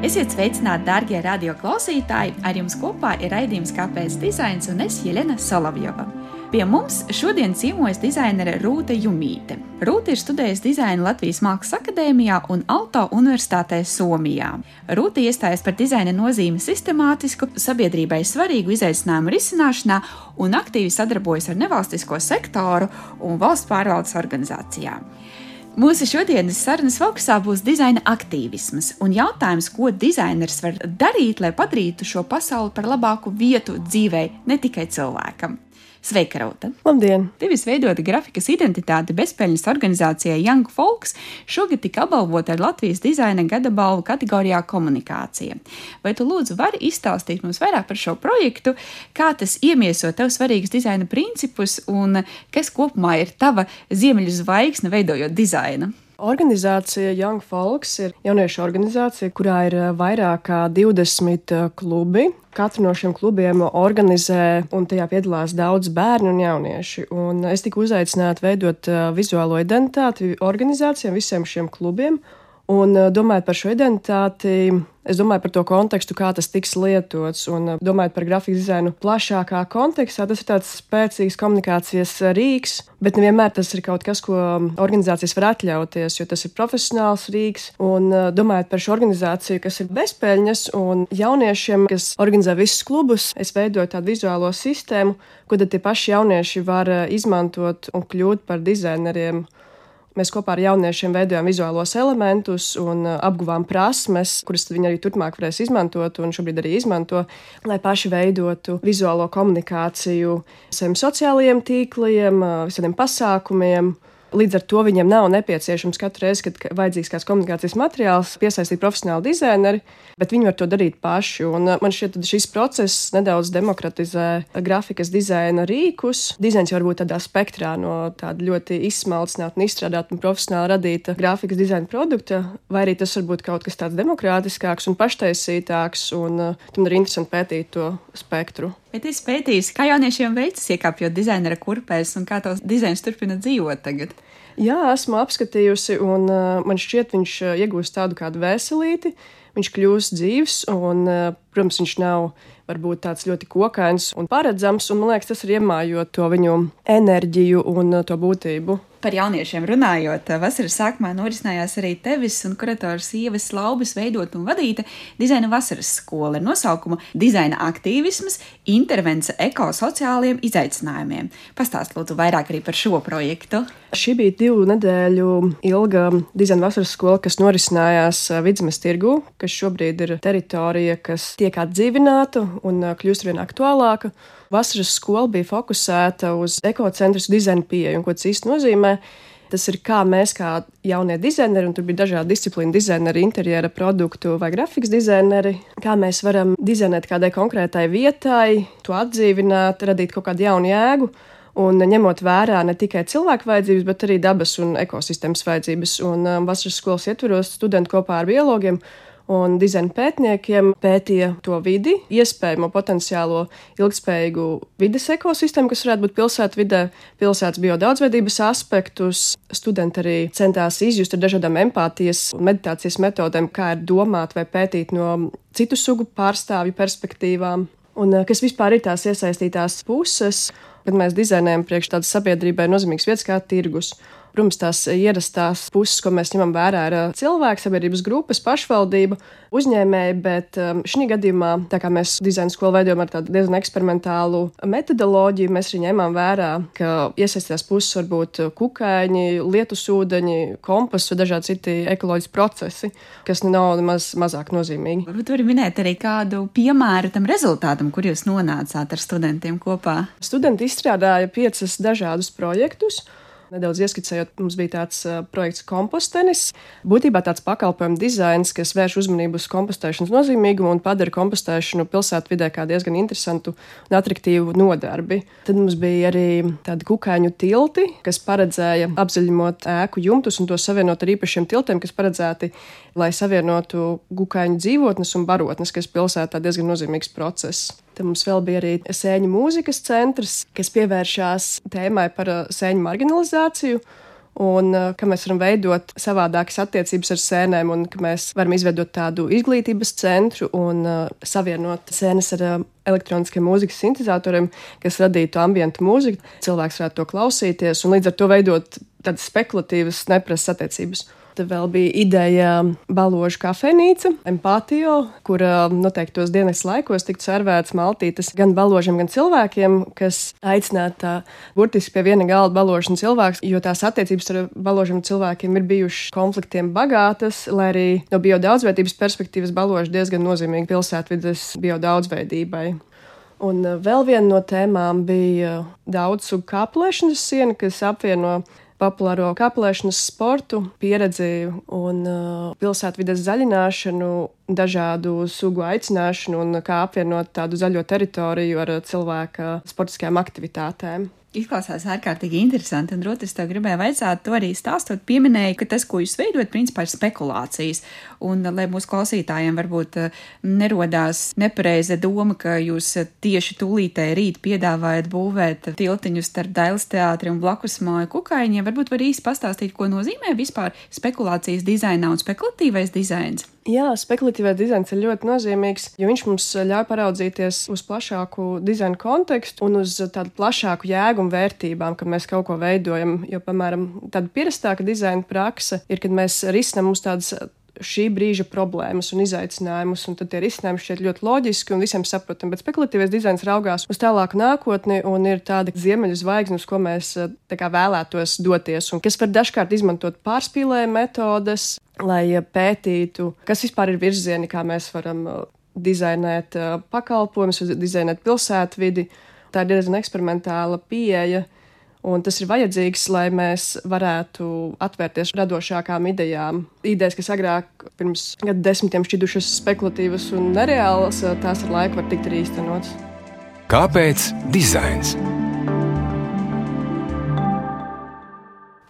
Esiet sveicināti, darbie radioklausītāji! Ar jums kopā ir raidījums Kāpēc dizains un es Jelena Solovjova. Pie mums šodien ciemojas dizainere Rūta Jumīte. Rūta ir studējusi dizainu Latvijas Mākslas akadēmijā un Alto Universitātē Somijā. Rūta iestājas par dizaina nozīmi sistemātisku, sabiedrībai svarīgu izaicinājumu risināšanā un aktīvi sadarbojas ar nevalstisko sektoru un valsts pārvaldes organizācijām. Mūsu šodienas sarunas fokusā būs dizaina aktīvisms un jautājums, ko dizainers var darīt, lai padarītu šo pasauli par labāku vietu dzīvei ne tikai cilvēkam. Sveika, Rauta! Labdien! Tevis veidota grafikas identitāte bezpēļņas organizācijai Young Folks šogad tika apbalvota ar Latvijas dizaina gada balvu kategorijā komunikācija. Vai tu lūdzu vari izstāstīt mums vairāk par šo projektu, kā tas iemieso tev svarīgus dizaina principus un kas kopumā ir tava ziemeļu zvaigzne veidojot dizainu? Organizācija Young Folks ir jauniešu organizācija, kurā ir vairāk kā 20 klubi. Katru no šiem klubiem organizē, un tajā piedalās daudz bērnu un jaunieši. Un es tiku uzaicināta veidot vizuālo identitāti organizācijām, visiem šiem klubiem. Un domājot par šo identitāti, es domāju par to kontekstu, kā tas tiks lietots. Un domājot par grafikas dizainu plašākā kontekstā, tas ir tāds spēcīgs komunikācijas rīks, bet nevienmēr tas ir kaut kas, ko organizācijas var atļauties, jo tas ir profesionāls rīks. Un domājot par šo organizāciju, kas ir bezpēļņas un jauniešiem, kas organizē visus klubus, es veidoju tādu vizuālo sistēmu, ko tad tie paši jaunieši var izmantot un kļūt par dizaineriem. Mēs kopā ar jauniešiem veidojām vizuālos elementus un uh, apguvām prasmes, kuras viņi arī turpmāk varēs izmantot un šobrīd arī izmanto, lai paši veidotu vizuālo komunikāciju saviem sociālajiem tīkliem, uh, visādiem pasākumiem. Līdz ar to viņiem nav nepieciešams katru reizi, kad vajadzīgs kāds komunikācijas materiāls, piesaistīt profesionālu dizaineru, bet viņi var to darīt paši. Un uh, man šķiet, ka šis process nedaudz demokratizē grafikas dizaina rīkus. Dizains var būt tādā spektrā no tāda ļoti izsmalcināta un izstrādāta un profesionāli radīta grafikas dizaina produkta, vai arī tas var būt kaut kas tāds demokrātiskāks un paštaisītāks, un uh, tam ir interesanti pētīt to spektru. Bet es pētīju, kā jauniešiem veicas iekāpjot dizainera kurpēs un kā tos dizains turpina dzīvot tagad. Jā, esmu apskatījusi, un uh, man šķiet, viņš uh, iegūst tādu kādu veselīti, viņš kļūst dzīves, un, uh, protams, viņš nav varbūt tāds ļoti kokains un paredzams, un man liekas, tas ir iemājot to viņu enerģiju un uh, to būtību. Par jauniešiem runājot, vasaras sākumā norisinājās arī tevis un kurators Ievas Laubas veidot un vadīta dizaina vasaras skola ar nosaukumu Dizaina aktīvisms - intervence ekosociāliem izaicinājumiem. Pastāst lūdzu vairāk arī par šo projektu. Šī bija divu nedēļu ilga dizaina vasaras skola, kas norisinājās Vidzemes tirgu, kas šobrīd ir teritorija, kas tiek atdzīvināta un kļūst vien aktuālāka. Vasaras skola bija fokusēta uz ekocentrisku dizaina pieeju, un ko tas īsti nozīmē. Tas ir kā mēs, kā jaunie dizaineri, un tur bija dažādi disciplīnu dizaineri, interjera produktu vai grafikas dizaineri, kā mēs varam dizainēt kādai konkrētai vietai, to atdzīvināt, radīt kaut kādu jaunu jēgu. Un ņemot vērā ne tikai cilvēku vajadzības, bet arī dabas un ekosistēmas vajadzības. Un um, vasaras skolas ietvaros studenti kopā ar biologiem un dizaina pētniekiem pētīja to vidi, iespējamo potenciālo ilgspējīgu vides ekosistēmu, kas varētu būt pilsētvidē, pilsētas biodaudzveidības aspektus. Studenti arī centās izjust ar dažādām empātijas un meditācijas metodēm, kā ir domāt vai pētīt no citu sugu pārstāvju perspektīvām. Un eh, kas vispār ir tās iesaistītās puses, kad mēs dizainējam priekš tādas sabiedrībai nozīmīgas vietas kā tirgus. Protams, tās ierastās puses, ko mēs ņemam vērā, ir cilvēku, sabiedrības grupas, pašvaldība, uzņēmēji, bet šī gadījumā, tā kā mēs dizaina skolu veidojam ar tādu diezgan eksperimentālu metodoloģiju, mēs arī ņemam vērā, ka iesaistītās puses var būt kukaiņi, lietusūdeņi, kompass vai dažādi citi ekoloģiski procesi, kas nav nemaz mazāk nozīmīgi. Varbūt var minēt arī kādu piemēru tam rezultātam, kur jūs nonācāt ar studentiem kopā. Studenti izstrādāja piecas dažādus projektus. Nedaudz ieskicējot, mums bija tāds uh, projekts kompostenis. Būtībā tāds pakalpojumu dizains, kas vērš uzmanību uz kompostēšanas nozīmīgumu un padara kompostēšanu pilsētvidē kā diezgan interesantu un attraktīvu nodarbi. Tad mums bija arī tādi kukaiņu tilti, kas paredzēja apzaļumot ēku jumtus un to savienot ar īpašiem tiltiem, kas paredzēti, lai savienotu kukaiņu dzīvotnes un barotnes, kas pilsētā diezgan nozīmīgs process. Tad mums vēl bija arī sēņu mūzikas centrs, kas pievēršās tēmai par sēņu marginalizāciju. un ka mēs varam veidot savādākas attiecības ar sēnēm, un ka mēs varam izveidot tādu izglītības centru un uh, savienot sēnes ar uh, elektroniskiem mūzikas sintēzatoriem, kas radītu ambientu mūziku. Cilvēks varētu to klausīties un līdz ar to veidot tādas spekulatīvas, neprasas attiecības. Tad vēl bija ideja baložu kafejnīca, empātijo, kur noteiktos dienas laikos tiktu servēts maltītes gan baložiem, gan cilvēkiem, kas aicinātu burtiski pie viena galda baložu un cilvēks, jo tās attiecības ar baložiem un cilvēkiem ir bijušas konfliktiem bagātas, lai arī no biodaudzveidības perspektīvas baloži diezgan nozīmīgi pilsētvidas biodaudzveidībai. Un vēl viena no tēmām bija daudz sugu kāplēšanas siena, kas apvieno populāro kapelēšanas sportu, pieredzi un uh, pilsētvidas zaļināšanu, dažādu sugu aicināšanu un kā apvienot tādu zaļo teritoriju ar cilvēka sportiskajām aktivitātēm. Izklausās ārkārtīgi interesanti, un Rotas tev gribēja vaicāt, to arī stāstot, pieminēja, ka tas, ko jūs veidojat, principā ir spekulācijas, un lai mūsu klausītājiem varbūt eh, nerodās nepareiza doma, ka jūs tieši tūlītē rīt piedāvājat būvēt tiltiņus starp Dailas teātri un blakus māju kukaiņiem, varbūt var īsti pastāstīt, ko nozīmē vispār spekulācijas dizainā un spekulatīvais dizains. Jā, spekulatīvais dizains ir ļoti nozīmīgs, jo viņš mums ļauj paraudzīties uz plašāku dizaina kontekstu un uz tādu plašāku jēgu un vērtībām, kad mēs kaut ko veidojam. Jo, piemēram, tāda pierastāka dizaina praksa ir, kad mēs risinām uz tādas šī brīža problēmas un izaicinājumus, un tad tie risinājumi šķiet ļoti loģiski un visiem saprotami. Bet spekulatīvais dizains raugās uz tālāku nākotni un ir tāda ziemeļu zvaigzne, uz ko mēs kā, vēlētos doties, un kas var dažkārt izmantot pārspīlējuma metodes, lai pētītu, kas vispār ir virzieni, kā mēs varam dizainēt pakalpojumus, dizainēt pilsētvidi. Tā ir diezgan eksperimentāla pieeja. Un tas ir vajadzīgs, lai mēs varētu atvērties radošākām idejām. Idejas, kas agrāk, pirms gadu desmitiem šķidušas spekulatīvas un nereālas, tās ar laiku var tikt arī īstenotas. Kāpēc dizains?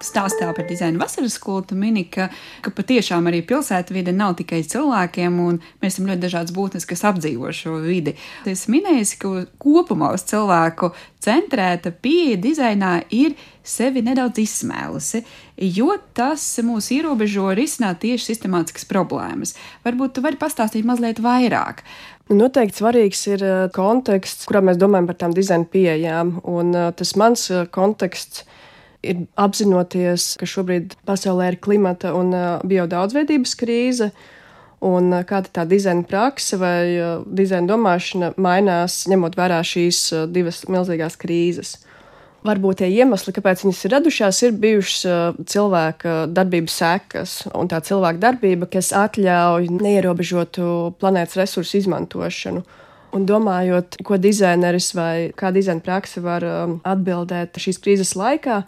Stāstā par dizainu vasaras kultu mini, ka, ka patiešām arī pilsētvide nav tikai cilvēkiem, un mēs esam ļoti dažādas būtnes, kas apdzīvo šo vidi. Es minēju, ka kopumā uz cilvēku centrēta pieeja dizainā ir sevi nedaudz izsmēlusi, jo tas mūs ierobežo risināt tieši sistemātiskas problēmas. Varbūt tu vari pastāstīt mazliet vairāk. Noteikti svarīgs ir eh, konteksts, kurā mēs domājam par tām dizaina pieejām. Un eh, tas mans eh, konteksts ir apzinoties, ka šobrīd pasaulē ir klimata un biodaudzveidības krīze. Un kāda tā dizaina praksa vai dizaina domāšana mainās, ņemot vērā šīs divas milzīgās krīzes. Varbūt tie iemesli, kāpēc viņas ir radušās, ir bijušas cilvēka darbības sekas un tā cilvēka darbība, kas atļauj neierobežotu planētas resursu izmantošanu. Un domājot, ko dizaineris vai kā dizaina praksa var um, atbildēt šīs krīzes laikā,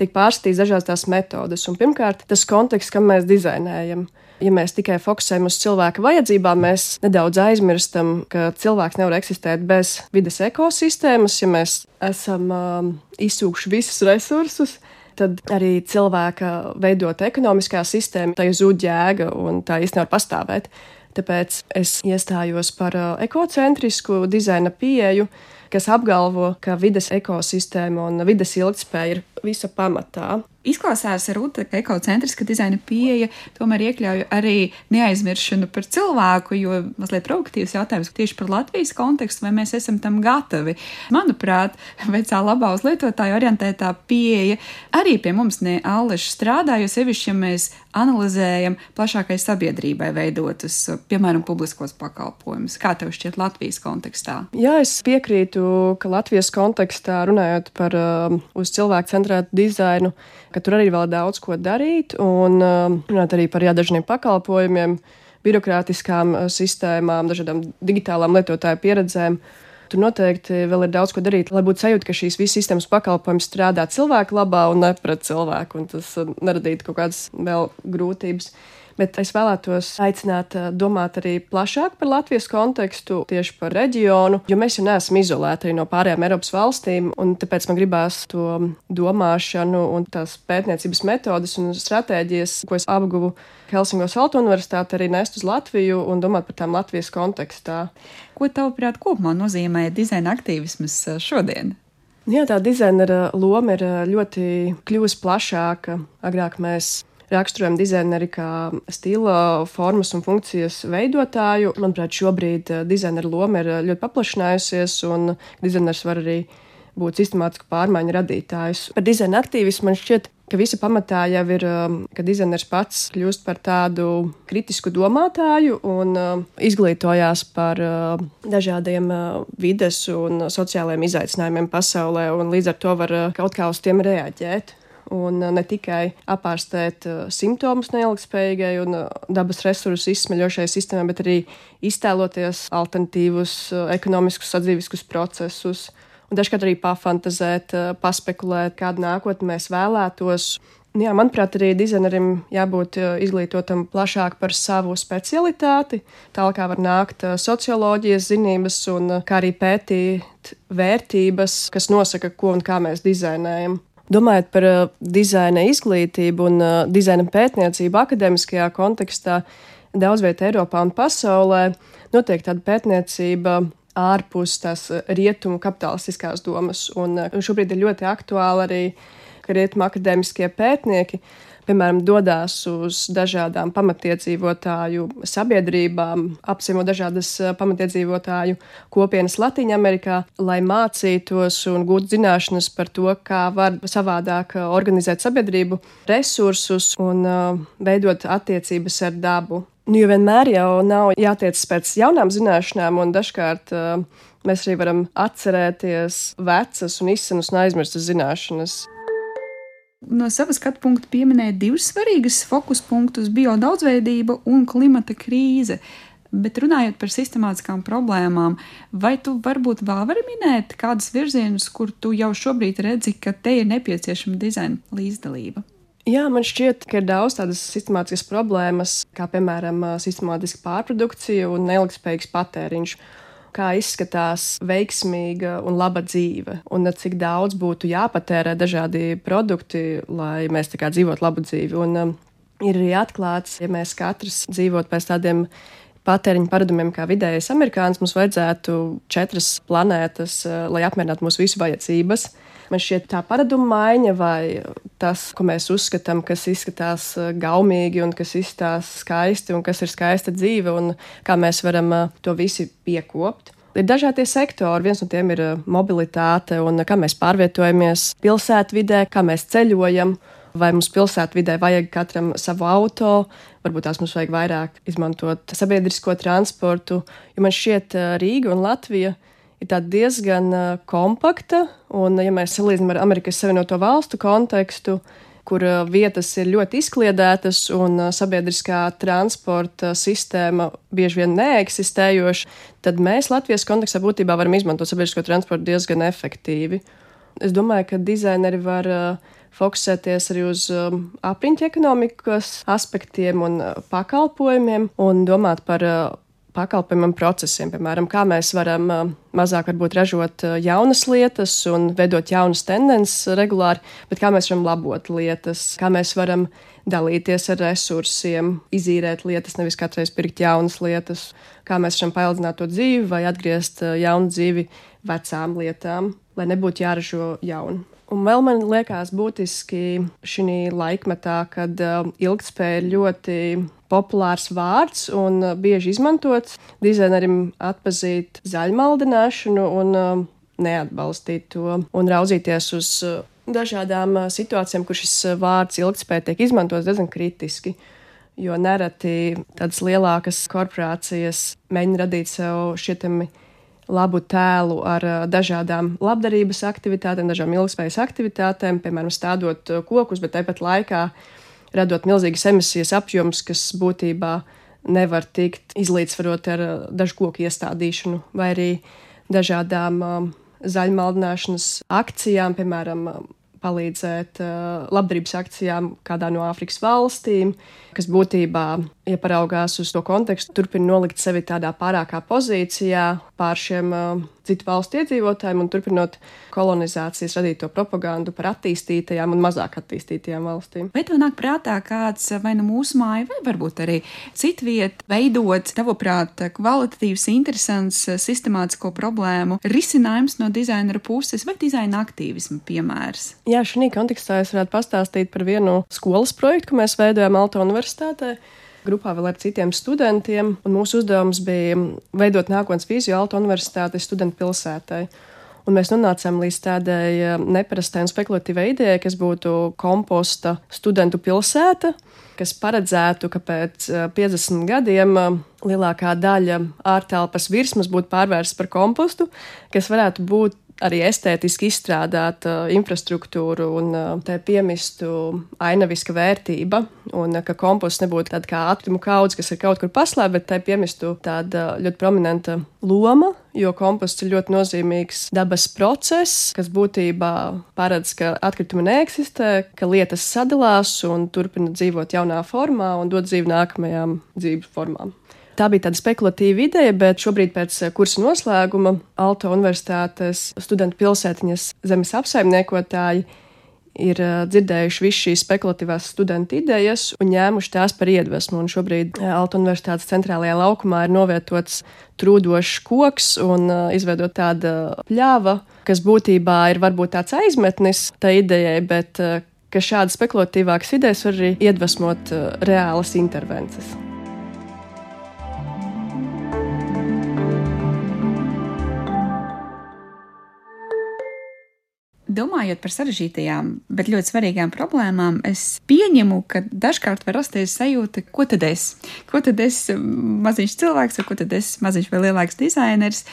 tiek pārskatīts dažādas tās metodes. Un pirmkārt, tas konteksts, kam mēs dizainējam. Ja mēs tikai fokusējam uz cilvēka vajadzībām, mēs nedaudz aizmirstam, ka cilvēks nevar eksistēt bez vides ekosistēmas. Ja mēs esam um, izsūkuši visus resursus, tad arī cilvēka veidot ekonomiskā sistēma, tai zūd jēga un tā īstenībā var pastāvēt. Tāpēc es iestājos par uh, ekocentrisku dizaina pieeju, kas apgalvo, ka vides ekosistēma un vides ilgspēja ir visa pamatā. Izklausās, Rūta, ka ekocentriska dizaina pieeja tomēr iekļauj arī neaizmiršanu par cilvēku, jo mazliet provokatīvs jautājums tieši par Latvijas kontekstu, vai mēs esam tam gatavi. Manuprāt, vecā labā uz lietotāju orientētā pieeja arī pie mums ne alleši strādā, jo sevišķi, ja mēs analizējam plašākai sabiedrībai veidotus, piemēram, publiskos pakalpojumus. Kā tev šķiet Latvijas kontekstā? Jā, es piekrītu, ka Latvijas kontekstā runājot par uh, uz cilvēku centrētu dizainu, ka tur arī vēl daudz ko darīt un uh, runāt arī par jā, dažiem pakalpojumiem, birokrātiskām uh, sistēmām, dažādām digitālām lietotāju pieredzēm. Tur noteikti vēl ir daudz ko darīt, lai būtu sajūta, ka šīs visas sistēmas pakalpojums strādā cilvēku labā un ne pret cilvēku, un tas uh, neradītu kaut kādas vēl grūtības. Bet es vēlētos aicināt uh, domāt arī plašāk par Latvijas kontekstu, tieši par reģionu, jo mēs jau neesam izolēti arī no pārējām Eiropas valstīm, un tāpēc man gribās to domāšanu un tās pētniecības metodes un stratēģijas, ko es apguvu Helsingos Alto universitāti, arī nest uz Latviju un domāt par tām Latvijas kontekstā. Ko tavuprāt kopumā nozīmē dizaina aktīvisms eh, šodien? Jā, tā dizainera loma ir ļoti kļuvusi plašāka. Agrāk mēs raksturojam dizaineri kā stila, formas un funkcijas veidotāju. Manuprāt, šobrīd dizainera loma ir ļoti paplašinājusies, un dizainers var arī būt sistemātisku pārmaiņu radītājs. Par dizaina aktīvismu man šķiet, ka visa pamatā jau ir, um, ka dizainers pats kļūst par tādu kritisku domātāju un uh, izglītojās par uh, dažādiem uh, vides un sociālajiem izaicinājumiem pasaulē, un līdz ar to var kaut kā uz tiem reaģēt. Un ne tikai apārstēt simptomus neilgspējīgai un dabas resursu izsmeļošai sistēmai, bet arī iztēloties alternatīvus ekonomiskus sadzīviskus procesus un dažkārt arī pafantazēt, paspekulēt, kādu nākotni mēs vēlētos. Jā, manuprāt, arī dizainerim jābūt izglītotam plašāk par savu specialitāti, tā kā var nākt socioloģijas zinības un kā arī pētīt vērtības, kas nosaka, ko un kā mēs dizainējam. Domājot par uh, dizaina izglītību un uh, dizaina pētniecību akadēmiskajā kontekstā, daudz vietā Eiropā un pasaulē notiek tāda pētniecība ārpus tās eh, rietumu kapitalistiskās domas. Un eh, šobrīd ir ļoti aktuāli arī, ka rietumu akadēmiskie pētnieki piemēram, dodas uz dažādām pamatiedzīvotāju sabiedrībām, apciemo dažādas eh, pamatiedzīvotāju kopienas Latvijā, lai mācītos un gūtu zināšanas par to, kā var savādāk organizēt sabiedrību, resursus un uh, veidot attiecības ar dabu. Nu, jo vienmēr jau nav jātiec pēc jaunām zināšanām, un dažkārt uh, mēs arī varam atcerēties vecas un izsenas un aizmirstas zināšanas. No savas skatu punkta pieminēja divus svarīgus fokus punktus - biodaudzveidība un klimata krīze. Bet runājot par sistemātiskām problēmām, vai tu varbūt vēl vari minēt kādus virzienus, kur tu jau šobrīd redzi, ka te ir nepieciešama dizaina līdzdalība? Jā, man šķiet, ka ir daudz tādas sistemātiskas problēmas, kā piemēram sistemātiska pārprodukcija un neilgspējīgs patēriņš. Kā izskatās veiksmīga un laba dzīve, un cik daudz būtu jāpatērē dažādi produkti, lai mēs tā kā dzīvotu labu dzīvi. Un, um, ir arī atklāts, ja mēs katrs dzīvotu pēc tādiem patēriņa paradumiem, kā vidējais amerikānis, mums vajadzētu četras planētas, lai apmierinātu mūsu visu vajadzības. Man šķiet, tā paraduma maiņa vai tas, ko mēs uzskatām, kas izskatās eh, gaumīgi un kas izskatās skaisti un kas ir skaista dzīve un kā mēs varam eh, to visi piekopt. Ir dažādi sektori. Viens no tiem ir eh, mobilitāte un kā mēs pārvietojamies pilsētvidē, kā mēs ceļojam. Vai mums pilsētvidē vajag katram savu auto, varbūt tās mums vajag vairāk izmantot sabiedrisko transportu. Jo man šķiet, Rīga un Latvija ir diezgan uh, kompakta. Un, ja mēs salīdzinām ar Amerikas Savienoto Valstu kontekstu, kur vietas ir ļoti izkliedētas un sabiedriskā transporta sistēma bieži vien neeksistējoša, tad mēs Latvijas kontekstā būtībā varam izmantot sabiedrisko transportu diezgan efektīvi. Es domāju, ka dizaineri var fokusēties arī uz apriņķa ekonomikas aspektiem un pakalpojumiem un domāt par pakalpojumiem, procesiem. Piemēram, kā mēs varam mazāk varbūt ražot jaunas lietas un veidot jaunas tendences regulāri, bet kā mēs varam labot lietas, kā mēs varam dalīties ar resursiem, izīrēt lietas, nevis katreiz pirkt jaunas lietas, kā mēs varam paildzināt to dzīvi vai atgriezt jaunu dzīvi vecām lietām, lai nebūtu jāražo jaunu. Un vēl man liekas būtiski šī laikmetā, kad ilgspēja ir ļoti populārs vārds un uh, bieži izmantots. Dizainerim atpazīt zaļmaldināšanu un uh, neatbalstīt to un raudzīties uz dažādām situācijām, kur šis vārds ilgspēja tiek izmantots diezgan kritiski. Jo nereti tādas lielākas korporācijas mēģina radīt sev šķietami labu tēlu ar dažādām labdarības aktivitātēm, dažādām ilgspējas aktivitātēm, piemēram, stādot kokus, bet tāpat laikā radot milzīgas emisijas apjoms, kas būtībā nevar tikt izlīdzvarot ar uh, dažu koku iestādīšanu vai arī dažādām zaļmaldināšanas akcijām, piemēram, palīdzēt uh, labdarības akcijām kādā no Āfrikas valstīm, kas būtībā ja paraugās uz to kontekstu, turpina nolikt sevi tādā pārākā pozīcijā pār šiem uh, citu valstu iedzīvotājiem un turpinot kolonizācijas radīto propagandu par attīstītajām un mazāk attīstītajām valstīm. Vai tev nāk prātā kāds vai nu mūsu māja, vai varbūt arī citviet, veidot, tavuprāt, kvalitatīvs, interesants, sistemātisko problēmu risinājums no dizainera puses vai dizaina aktīvisma piemērs? Jā, šī kontekstā es varētu pastāstīt par vienu skolas projektu, ko mēs veidojam Alta Universitātē grupā vēl ar citiem studentiem. Mūsu uzdevums bija veidot nākotnes vīziju Alta Universitātes studentu pilsētai. Un mēs nonācām līdz tādai eh, neparastai un spekulatīvai idejai, kas būtu komposta studentu pilsēta, kas paredzētu, ka pēc 50 eh, gadiem eh, lielākā daļa ārtelpas virsmas būtu pārvērsta par kompostu, kas varētu būt arī estētiski izstrādāta uh, infrastruktūra un uh, tā piemistu ainaviska vērtība, un uh, ka komposts nebūtu tāda kā atkritumu kaudze, kas ir kaut kur paslēpta, bet tai piemistu tāda ļoti prominenta loma, jo komposts ir ļoti nozīmīgs dabas process, kas būtībā paredz, ka atkritumi neeksistē, ka lietas sadalās un turpina dzīvot jaunā formā un dod dzīvi nākamajām dzīves formām. Tā bija tāda spekulatīva ideja, bet šobrīd pēc eh, kursa noslēguma Alto Universitātes studentu pilsētiņas zemes apsaimniekotāji ir uh, dzirdējuši visas šīs spekulatīvās studentu idejas un ņēmuši tās par iedvesmu. Un šobrīd uh, Alta Universitātes centrālajā laukumā ir novietots trūdošs koks un izveidot tāda pļāva, kas būtībā ir varbūt tāds aizmetnis tai idejai, bet ka šādas spekulatīvākas idejas var arī iedvesmot reālas intervences. Domājot par sarežģītajām, bet ļoti svarīgām problēmām, es pieņemu, ka dažkārt var rasties sajūta, ko tad es? Ko tad es maziņš cilvēks, vai ko tad es maziņš vai lielāks dizainers?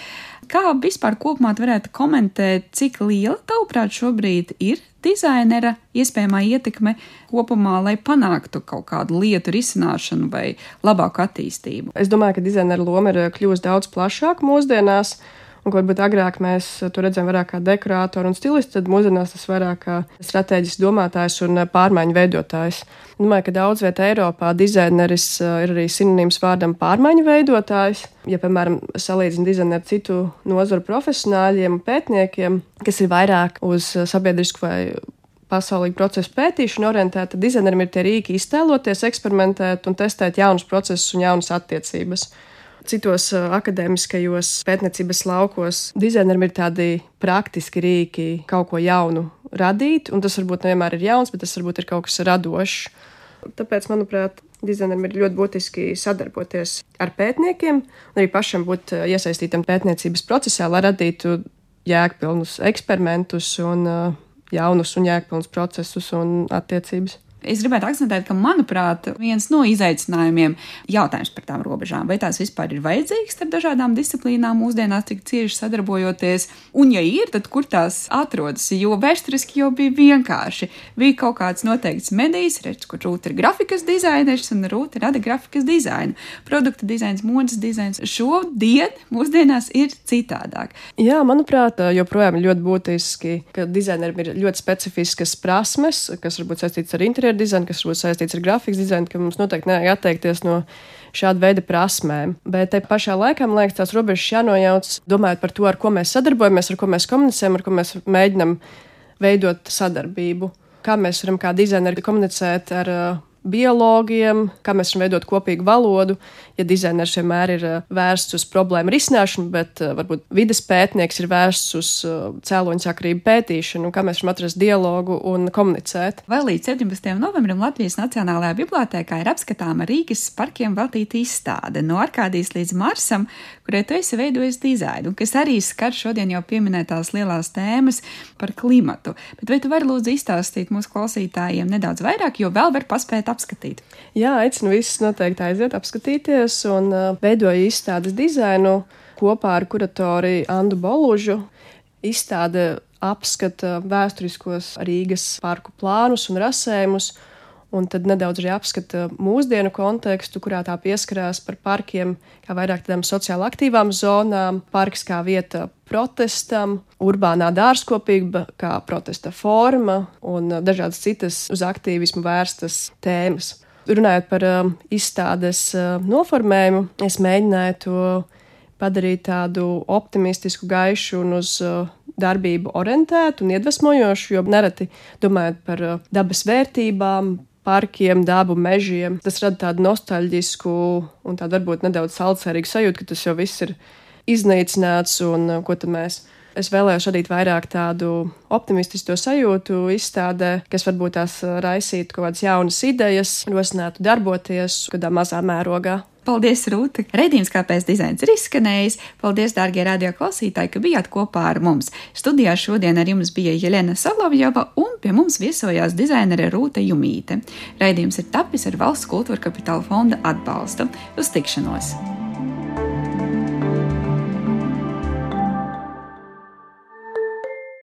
Kā vispār kopumā varētu komentēt, cik liela tavuprāt šobrīd ir dizainera iespējamā ietekme kopumā, lai panāktu kaut kādu lietu risināšanu vai labāku attīstību? Es domāju, ka dizainera loma ir kļuvusi daudz plašāka mūsdienās. Un, varbūt agrāk mēs to redzējām vairāk kā dekorātoru un stilistu, tad mūsdienās tas vairāk kā strateģisks domātājs un pārmaiņu veidotājs. Domāju, ka daudz vietā Eiropā dizaineris eh, ir arī sinonīms vārdam pārmaiņu veidotājs. Ja, piemēram, salīdzina dizaineru ar citu nozaru profesionāļiem, pētniekiem, kas ir vairāk uz sabiedrisku vai pasaulīgu procesu pētīšanu orientēta, tad dizainerim ir tie rīki iztēloties, eksperimentēt un testēt jaunus procesus un jaunas attiecības citos uh, akadēmiskajos pētniecības laukos dizainerim ir tādi praktiski rīki kaut ko jaunu radīt, un tas varbūt nevienmēr ir jauns, bet tas varbūt ir kaut kas radošs. Tāpēc, manuprāt, dizainerim ir ļoti būtiski sadarboties ar pētniekiem, un arī pašam būt uh, iesaistītam pētniecības procesā, lai radītu jēgpilnus eksperimentus un uh, jaunus un jēgpilnus procesus un attiecības. Es gribētu akcentēt, ka, manuprāt, viens no izaicinājumiem ir jautājums par tām robežām. Vai tās vispār ir vajadzīgas starp dažādām disciplīnām mūsdienās tik cieši sadarbojoties? Un, ja ir, tad kur tās atrodas? Jo vēsturiski jau bija vienkārši. Bija kaut kāds noteikts medijs, redz, kur rūta ir grafikas dizainers un rūta rada grafikas dizainu. Produkta dizains, modes dizains. Šodien mūsdienās ir citādāk. Jā, manuprāt, joprojām ir ļoti būtiski, ka dizainerim ir ļoti specifiskas prasmes, kas varbūt saistītas ar interjeru interjeru dizainu, kas būtu saistīts ar grafikas dizainu, ka mums noteikti nevajag atteikties no šāda veida prasmēm. Bet te pašā laikā, man liekas, tās robežas jānojauc, domājot par to, ar ko mēs sadarbojamies, ar ko mēs komunicējam, ar ko mēs mēģinam veidot sadarbību. Kā mēs varam kā dizaineri komunicēt ar uh, biologiem, kā mēs varam veidot kopīgu valodu. Ja dizainers vienmēr ir eh, vērsts uz problēmu risināšanu, bet eh, varbūt vides pētnieks ir vērsts uz eh, cēloņu sakrību pētīšanu, kā mēs varam atrast dialogu un komunicēt. Vēl līdz 17. novembrim Latvijas Nacionālajā bibliotēkā ir apskatāma Rīgas parkiem veltīta izstāde no Arkādijas līdz Marsam, kurai tu esi veidojis dizainu, kas arī skar šodien jau pieminētās lielās tēmas par klimatu. Bet vai tu vari lūdzu izstāstīt mūsu klausītājiem nedaudz vairāk, jo vēl var paspēt apskatīt? Jā, aicinu visus noteikti aiziet apskatīties un uh, veidoju izstādes dizainu kopā ar kuratori Andu Bolužu. Izstāde apskata vēsturiskos Rīgas parku plānus un rasējumus un tad nedaudz arī apskata mūsdienu kontekstu, kurā tā pieskarās par parkiem, kā vairāk tādām sociāli aktīvām zonām, parks kā vieta protestam, urbānā dārzkopība kā protesta forma un dažādas citas uz aktīvismu vērstas tēmas. Runājot par uh, izstādes uh, noformējumu, es mēģināju to padarīt tādu optimistisku, gaišu un uz uh, darbību orientētu un iedvesmojošu, jo nereti domājot par uh, dabas vērtībām, parkiem, dabu, mežiem, tas rada tādu nostalģisku un tādu varbūt nedaudz salcerīgu sajūtu, ka tas jau viss ir iznīcināts un uh, ko tad mēs. Es vēlējos radīt vairāk tādu optimistisku sajūtu izstādē, kas varbūt tās raisītu kaut kādas jaunas idejas, rosinātu darboties kādā mazā mērogā. Paldies, Rūta! Redījums, kāpēc dizains ir izskanējis. Paldies, dārgie radio klausītāji, ka bijāt kopā ar mums. Studijā šodien ar jums bija Jelena Solovjova un pie mums viesojās dizainere Rūta Jumīte. Redījums ir tapis ar valsts kultūra kapitāla fonda atbalstu. Uz tikšanos!